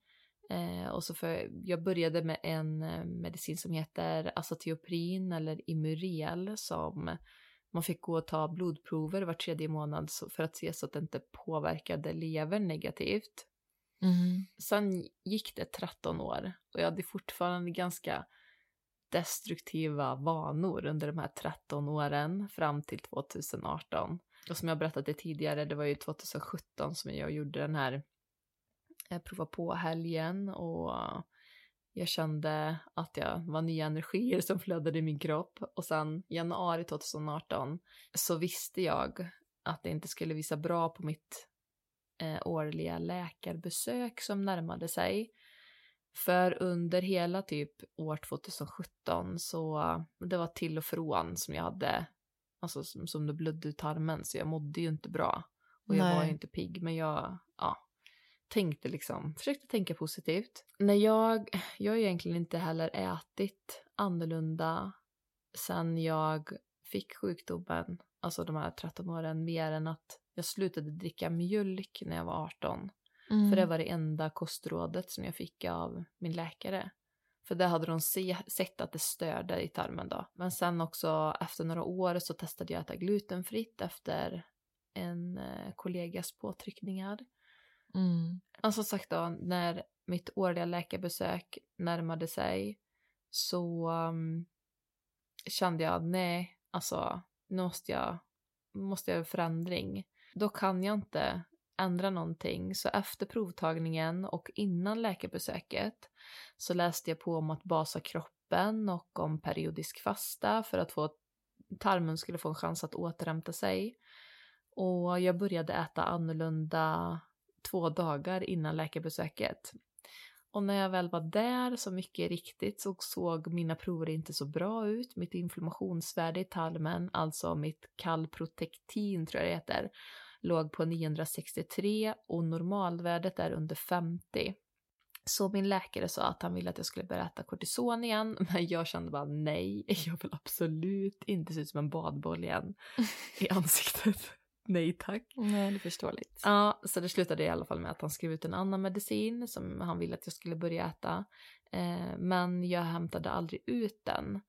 Eh, och så för, jag började med en eh, medicin som heter Azathioprine eller Imurel som man fick gå och ta blodprover var tredje månad för att se så att det inte påverkade levern negativt. Mm. Sen gick det 13 år och jag hade fortfarande ganska destruktiva vanor under de här 13 åren fram till 2018. Och som jag berättade tidigare, det var ju 2017 som jag gjorde den här eh, prova på-helgen och jag kände att jag var nya energier som flödade i min kropp. Och sen januari 2018 så visste jag att det inte skulle visa bra på mitt årliga läkarbesök som närmade sig. För under hela typ år 2017 så det var till och från som jag hade, alltså som, som det blödde ut tarmen så jag mådde ju inte bra. Och jag var Nej. ju inte pigg men jag, ja, tänkte liksom, försökte tänka positivt. När jag, jag har egentligen inte heller ätit annorlunda sen jag fick sjukdomen, alltså de här 13 åren, mer än att jag slutade dricka mjölk när jag var 18. Mm. För det var det enda kostrådet som jag fick av min läkare. För det hade de se, sett att det störde i tarmen då. Men sen också efter några år så testade jag att äta glutenfritt efter en eh, kollegas påtryckningar. Mm. Men som sagt då, när mitt årliga läkarbesök närmade sig så um, kände jag nej, alltså nu måste jag, måste jag göra förändring. Då kan jag inte ändra någonting. Så efter provtagningen och innan läkarbesöket så läste jag på om att basa kroppen och om periodisk fasta för att få tarmen skulle få en chans att återhämta sig. Och jag började äta annorlunda två dagar innan läkarbesöket. Och när jag väl var där, så mycket riktigt, så såg mina prover inte så bra ut. Mitt inflammationsvärde i tarmen, alltså mitt kalprotektin tror jag det heter, låg på 963 och normalvärdet är under 50. Så min läkare sa att han ville att jag skulle börja äta kortison igen, men jag kände bara nej, jag vill absolut inte se ut som en badboll igen i ansiktet. Nej tack. Nej, det är förståeligt. Ja, så det slutade i alla fall med att han skrev ut en annan medicin som han ville att jag skulle börja äta. Eh, men jag hämtade aldrig ut den.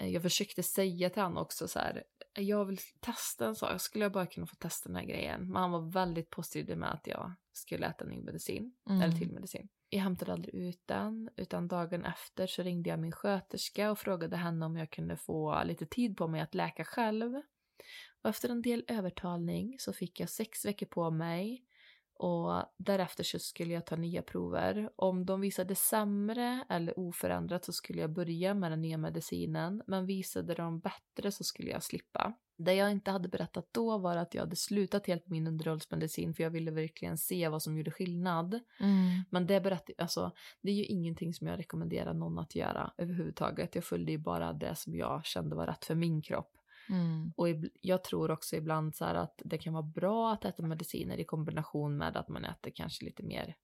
Eh, jag försökte säga till honom också så här, jag vill testa en sak, skulle jag bara kunna få testa den här grejen? Men han var väldigt positiv med att jag skulle äta ny medicin, Mm. eller till medicin. Jag hämtade aldrig ut den, utan dagen efter så ringde jag min sköterska och frågade henne om jag kunde få lite tid på mig att läka själv. Och efter en del övertalning så fick jag sex veckor på mig och därefter så skulle jag ta nya prover. Om de visade sämre eller oförändrat så skulle jag börja med den nya medicinen, men visade de bättre så skulle jag slippa. Det jag inte hade berättat då var att jag hade slutat helt min underhållsmedicin för jag ville verkligen se vad som gjorde skillnad. Mm. Men det, berätt, alltså, det är ju ingenting som jag rekommenderar någon att göra överhuvudtaget. Jag följde ju bara det som jag kände var rätt för min kropp. Mm. Och jag tror också ibland så att det kan vara bra att äta mediciner i kombination med att man äter kanske lite mer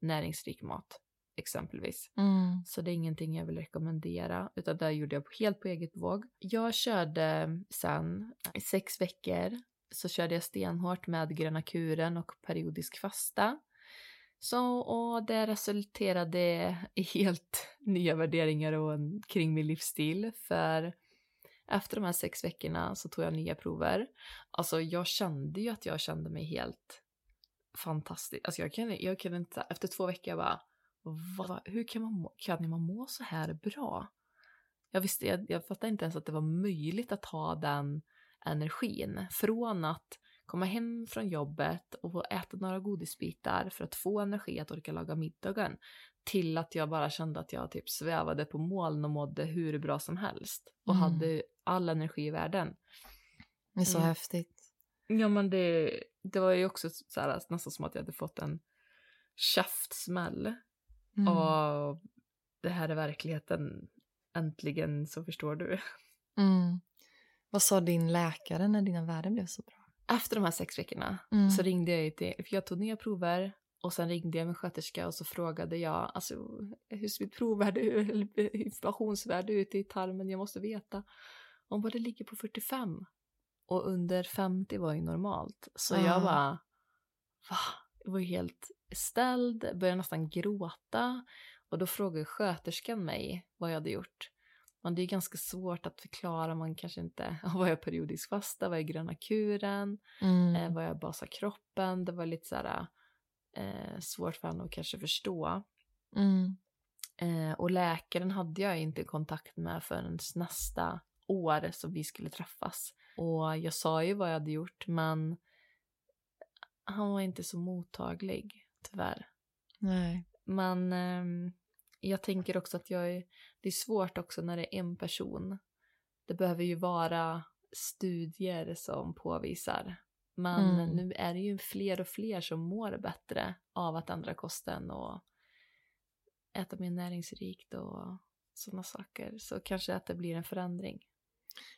näringsrik mat, exempelvis. Mm. Så det är ingenting jag vill rekommendera, utan det gjorde jag helt på eget våg. Jag körde sen i sex veckor så körde jag stenhårt med gröna kuren och periodisk fasta. Så, och det resulterade i helt nya värderingar och en, kring min livsstil. För efter de här sex veckorna så tog jag nya prover. Alltså jag kände ju att jag kände mig helt fantastisk. Alltså jag kunde, jag kunde inte, efter två veckor jag bara, Va? hur kan man, må, kan man må så här bra? Jag visste, jag, jag fattade inte ens att det var möjligt att ha den energin. Från att komma hem från jobbet och äta några godisbitar för att få energi att orka laga middagen till att jag bara kände att jag typ svävade på moln och mådde hur bra som helst och mm. hade all energi i världen. Det är så mm. häftigt. Ja men det, det var ju också så här, nästan som att jag hade fått en käftsmäll mm. och det här är verkligheten, äntligen så förstår du. Mm. Vad sa din läkare när dina värden blev så bra? Efter de här sex veckorna mm. så ringde jag till, för jag tog nya prover och sen ringde jag min sköterska och så frågade jag alltså, hur ser mitt provvärde eller inflationsvärde ut i tarmen, jag måste veta. Hon bara, det ligger på 45. Och under 50 var ju normalt. Så mm. jag bara, va? Jag var helt ställd, började nästan gråta. Och då frågade sköterskan mig vad jag hade gjort. Men det är ganska svårt att förklara, man kanske inte, vad är periodisk fasta, vad är gröna kuren, mm. eh, vad är basa kroppen, det var lite så här eh, svårt för honom att kanske förstå. Mm. Eh, och läkaren hade jag inte kontakt med förrän nästa år som vi skulle träffas. Och jag sa ju vad jag hade gjort men han var inte så mottaglig tyvärr. Nej. Men eh, jag tänker också att jag är, det är svårt också när det är en person. Det behöver ju vara studier som påvisar. Men mm. nu är det ju fler och fler som mår bättre av att ändra kosten och äta mer näringsrikt och sådana saker. Så kanske att det blir en förändring.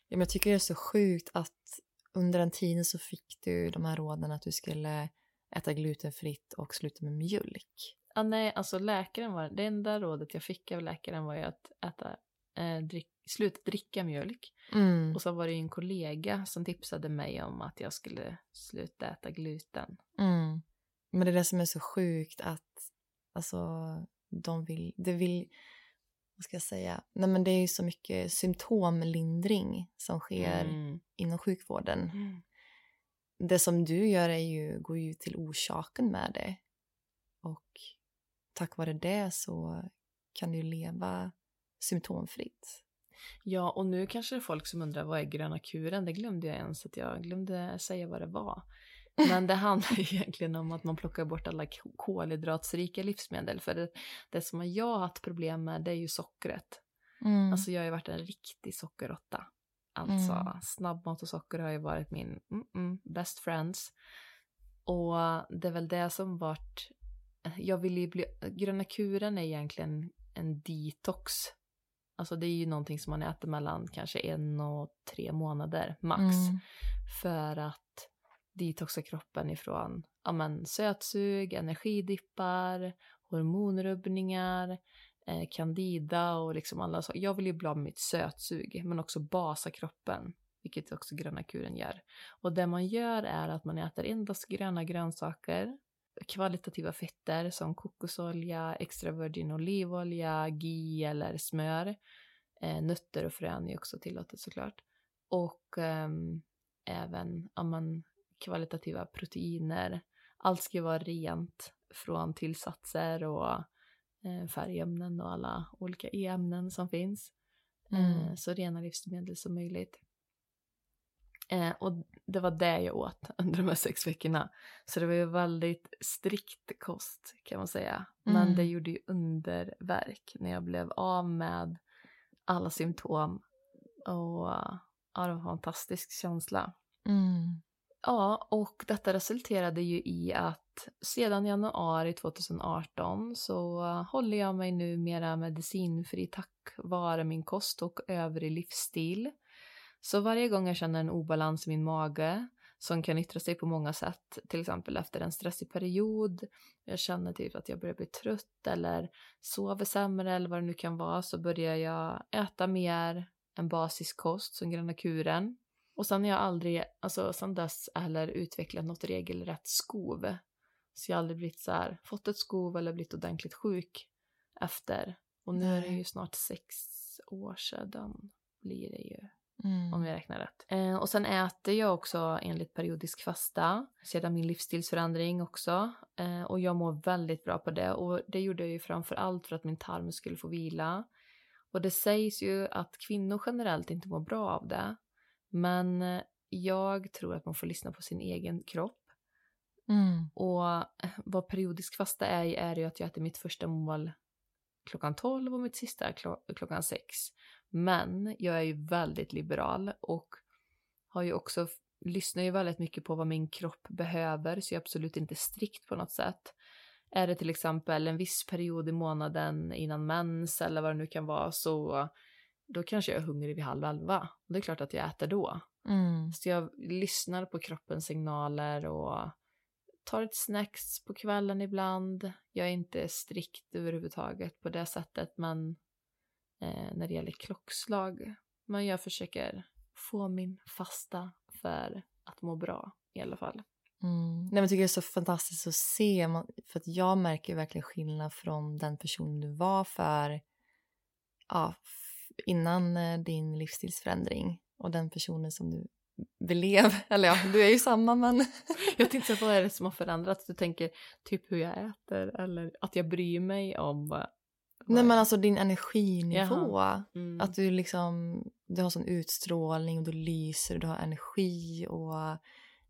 Ja, men jag tycker det är så sjukt att under den tiden så fick du de här råden att du skulle äta glutenfritt och sluta med mjölk. Ah, nej, alltså läkaren var, det enda rådet jag fick av läkaren var ju att äta, eh, drick, sluta dricka mjölk. Mm. Och så var det en kollega som tipsade mig om att jag skulle sluta äta gluten. Mm. Men det är det som är så sjukt att alltså, de vill, det vill, vad ska jag säga, nej men det är ju så mycket symptomlindring som sker mm. inom sjukvården. Mm. Det som du gör är ju, går ju till orsaken med det. Och tack vare det så kan du leva symptomfritt. Ja, och nu kanske det är folk som undrar vad är gröna kuren? Det glömde jag ens att jag glömde säga vad det var. Men det handlar ju egentligen om att man plockar bort alla kolhydratsrika livsmedel. För det, det som jag har haft problem med det är ju sockret. Mm. Alltså jag har ju varit en riktig sockerrotta. Alltså mm. snabbmat och socker har ju varit min mm -mm, best friends. Och det är väl det som varit jag vill ju bli, gröna kuren är egentligen en detox. Alltså det är ju någonting som man äter mellan kanske en och tre månader max. Mm. För att detoxa kroppen ifrån ja, men, sötsug, energidippar, hormonrubbningar, eh, candida och liksom alla så. Jag vill ju bli av med mitt sötsug men också basa kroppen. Vilket också gröna kuren gör. Och det man gör är att man äter endast gröna grönsaker kvalitativa fetter som kokosolja, extra virgin olivolja, ghee eller smör. Eh, nötter och frön är också tillåtet såklart. Och eh, även ja, man, kvalitativa proteiner. Allt ska vara rent från tillsatser och eh, färgämnen och alla olika e-ämnen som finns. Mm. Eh, så rena livsmedel som möjligt. Eh, och det var det jag åt under de här sex veckorna. Så det var ju väldigt strikt kost kan man säga. Mm. Men det gjorde ju underverk när jag blev av med alla symptom. Och ja, det var en fantastisk känsla. Mm. Ja, och detta resulterade ju i att sedan januari 2018 så håller jag mig numera medicinfri tack vare min kost och övrig livsstil. Så varje gång jag känner en obalans i min mage som kan yttra sig på många sätt, till exempel efter en stressig period, jag känner typ att jag börjar bli trött eller sover sämre eller vad det nu kan vara, så börjar jag äta mer en basisk kost som gröna kuren. Och sen har jag aldrig, alltså sen dess heller utvecklat något regelrätt skov. Så jag har aldrig blivit så här, fått ett skov eller blivit ordentligt sjuk efter. Och nu är det ju snart sex år sedan blir det ju. Mm. Om jag räknar rätt. Eh, och sen äter jag också enligt periodisk fasta. Sedan min livsstilsförändring också. Eh, och jag mår väldigt bra på det. Och det gjorde jag ju framför allt för att min tarm skulle få vila. Och det sägs ju att kvinnor generellt inte mår bra av det. Men eh, jag tror att man får lyssna på sin egen kropp. Mm. Och eh, vad periodisk fasta är, är ju att jag äter mitt första mål klockan 12 och mitt sista kl klockan 6. Men jag är ju väldigt liberal och har ju också lyssnar ju väldigt mycket på vad min kropp behöver så jag är absolut inte strikt på något sätt. Är det till exempel en viss period i månaden innan mens eller vad det nu kan vara så då kanske jag är hungrig vid halv elva. Det är klart att jag äter då. Mm. Så jag lyssnar på kroppens signaler och tar ett snacks på kvällen ibland. Jag är inte strikt överhuvudtaget på det sättet men eh, när det gäller klockslag. Men jag försöker få min fasta för att må bra i alla fall. Mm. Nej, men jag tycker det är så fantastiskt att se, för att jag märker verkligen skillnad från den person du var för ja, innan eh, din livsstilsförändring och den personen som du blev. Eller ja, du är ju samma men... jag tänkte vad är det som har förändrats? Du tänker typ hur jag äter eller att jag bryr mig om. Nej men alltså din energinivå. Mm. Att du liksom, du har sån utstrålning och du lyser och du har energi och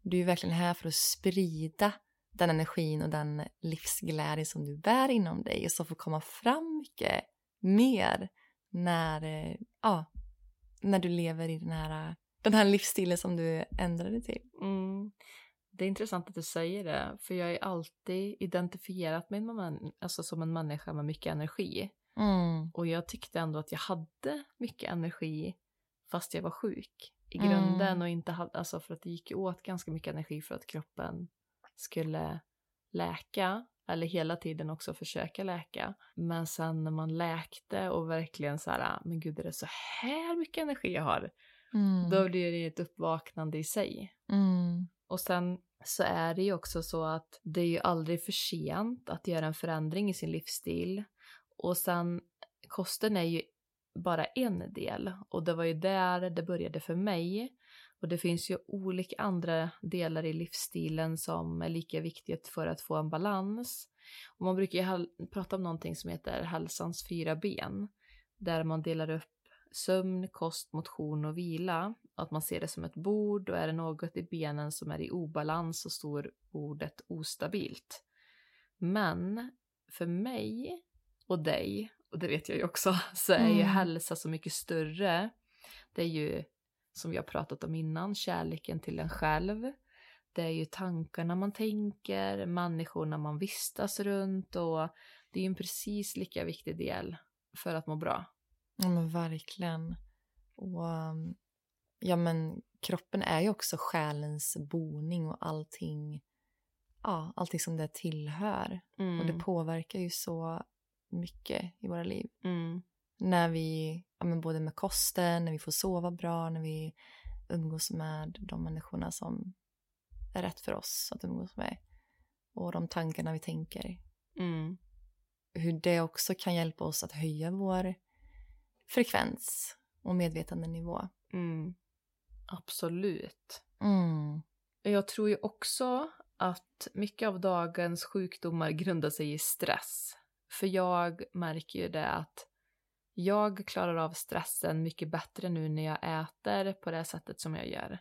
du är verkligen här för att sprida den energin och den livsglädje som du bär inom dig och som får komma fram mycket mer när, eh, ja, när du lever i den här, den här livsstilen som du ändrade till. Mm. Det är intressant att du säger det, för jag har alltid identifierat mig med, alltså som en människa med mycket energi. Mm. Och jag tyckte ändå att jag hade mycket energi fast jag var sjuk i grunden mm. och inte hade, alltså för att det gick åt ganska mycket energi för att kroppen skulle läka eller hela tiden också försöka läka. Men sen när man läkte och verkligen så här, ah, men gud är det så här mycket energi jag har? Mm. Då blir det ett uppvaknande i sig. Mm. Och sen så är det ju också så att det är ju aldrig för sent att göra en förändring i sin livsstil. Och sen kosten är ju bara en del och det var ju där det började för mig. Och det finns ju olika andra delar i livsstilen som är lika viktigt för att få en balans. Och man brukar ju prata om någonting som heter hälsans fyra ben. Där man delar upp sömn, kost, motion och vila. Att man ser det som ett bord och är det något i benen som är i obalans så står bordet ostabilt. Men för mig och dig, och det vet jag ju också, så är ju mm. hälsa så mycket större. Det är ju som vi har pratat om innan, kärleken till en själv. Det är ju tankarna man tänker, människorna man vistas runt och det är ju en precis lika viktig del för att må bra. Ja men verkligen. Och um, ja men kroppen är ju också själens boning och allting, ja, allting som det tillhör. Mm. Och det mm. påverkar ju så mycket i våra liv. Mm när vi, ja, men både med kosten, när vi får sova bra, när vi umgås med de människorna som är rätt för oss att umgås med. Och de tankarna vi tänker. Mm. Hur det också kan hjälpa oss att höja vår frekvens och medvetandenivå. Mm. Absolut. Mm. Jag tror ju också att mycket av dagens sjukdomar grundar sig i stress. För jag märker ju det att jag klarar av stressen mycket bättre nu när jag äter på det sättet som jag gör.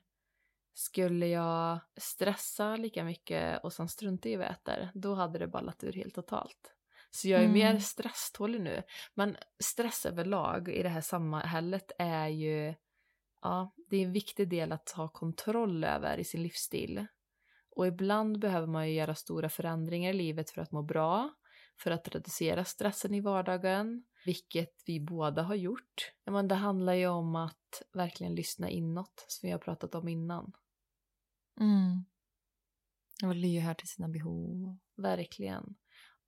Skulle jag stressa lika mycket och sen strunta i vad jag äter, då hade det ballat ur helt totalt. Så jag är mm. mer stresstålig nu. Men stress överlag i det här samhället är ju, ja, det är en viktig del att ha kontroll över i sin livsstil. Och ibland behöver man ju göra stora förändringar i livet för att må bra, för att reducera stressen i vardagen vilket vi båda har gjort. Men det handlar ju om att verkligen lyssna inåt, som vi har pratat om innan. Mm. Och lyhörd till sina behov. Verkligen.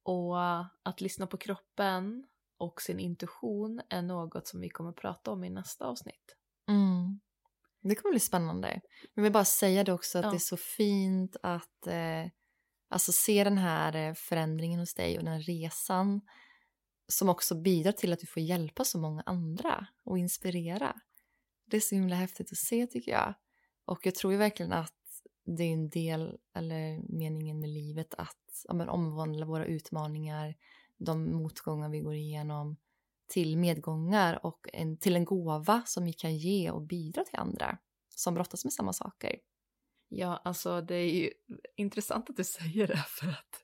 Och att lyssna på kroppen och sin intuition är något som vi kommer prata om i nästa avsnitt. Mm. Det kommer bli spännande. Jag vill bara säga det också att ja. det är så fint att, eh, Alltså se den här eh, förändringen hos dig och den resan som också bidrar till att du får hjälpa så många andra och inspirera. Det är så himla häftigt att se tycker jag. Och jag tror ju verkligen att det är en del, eller meningen med livet, att ja, men, omvandla våra utmaningar, de motgångar vi går igenom till medgångar och en, till en gåva som vi kan ge och bidra till andra som brottas med samma saker. Ja, alltså det är ju intressant att du säger det för att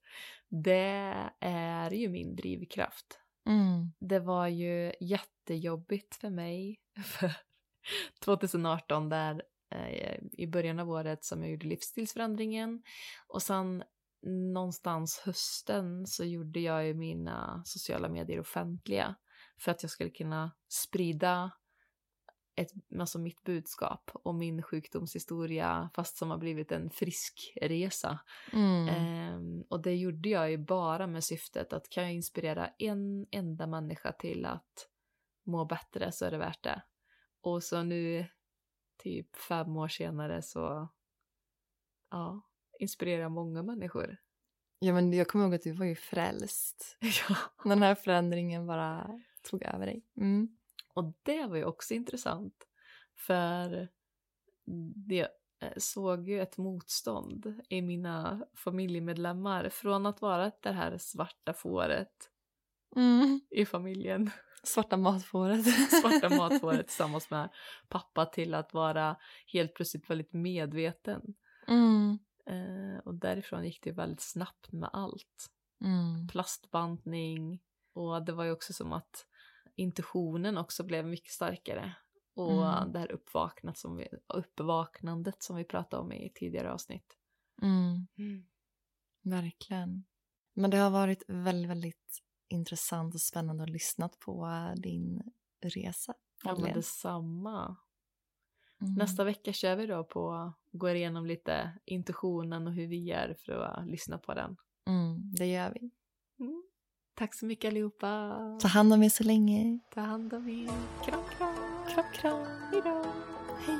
det är ju min drivkraft. Mm. Det var ju jättejobbigt för mig för 2018 där eh, i början av året som jag gjorde livsstilsförändringen och sen någonstans hösten så gjorde jag ju mina sociala medier offentliga för att jag skulle kunna sprida ett, alltså mitt budskap och min sjukdomshistoria fast som har blivit en frisk resa. Mm. Um, och det gjorde jag ju bara med syftet att kan jag inspirera en enda människa till att må bättre så är det värt det. Och så nu, typ fem år senare så, ja, inspirerar många människor. Ja men jag kommer ihåg att du var ju frälst. ja. Den här förändringen bara tog över dig. Mm. Och det var ju också intressant. För det eh, såg ju ett motstånd i mina familjemedlemmar från att vara det här svarta fåret mm. i familjen. Svarta matfåret. svarta matfåret tillsammans med pappa till att vara helt plötsligt väldigt medveten. Mm. Eh, och därifrån gick det väldigt snabbt med allt. Mm. Plastbantning och det var ju också som att intuitionen också blev mycket starkare. Och mm. det här uppvaknat som vi, uppvaknandet som vi pratade om i tidigare avsnitt. Mm. Mm. Verkligen. Men det har varit väldigt, väldigt intressant och spännande att lyssna på din resa. Ja, men detsamma. Mm. Nästa vecka kör vi då på, går igenom lite intuitionen och hur vi gör för att lyssna på den. Mm, det gör vi. Tack så mycket allihopa. Ta hand om er så länge. Ta hand om er. Kram, kram. Kram, kram. Hejdå. Hej.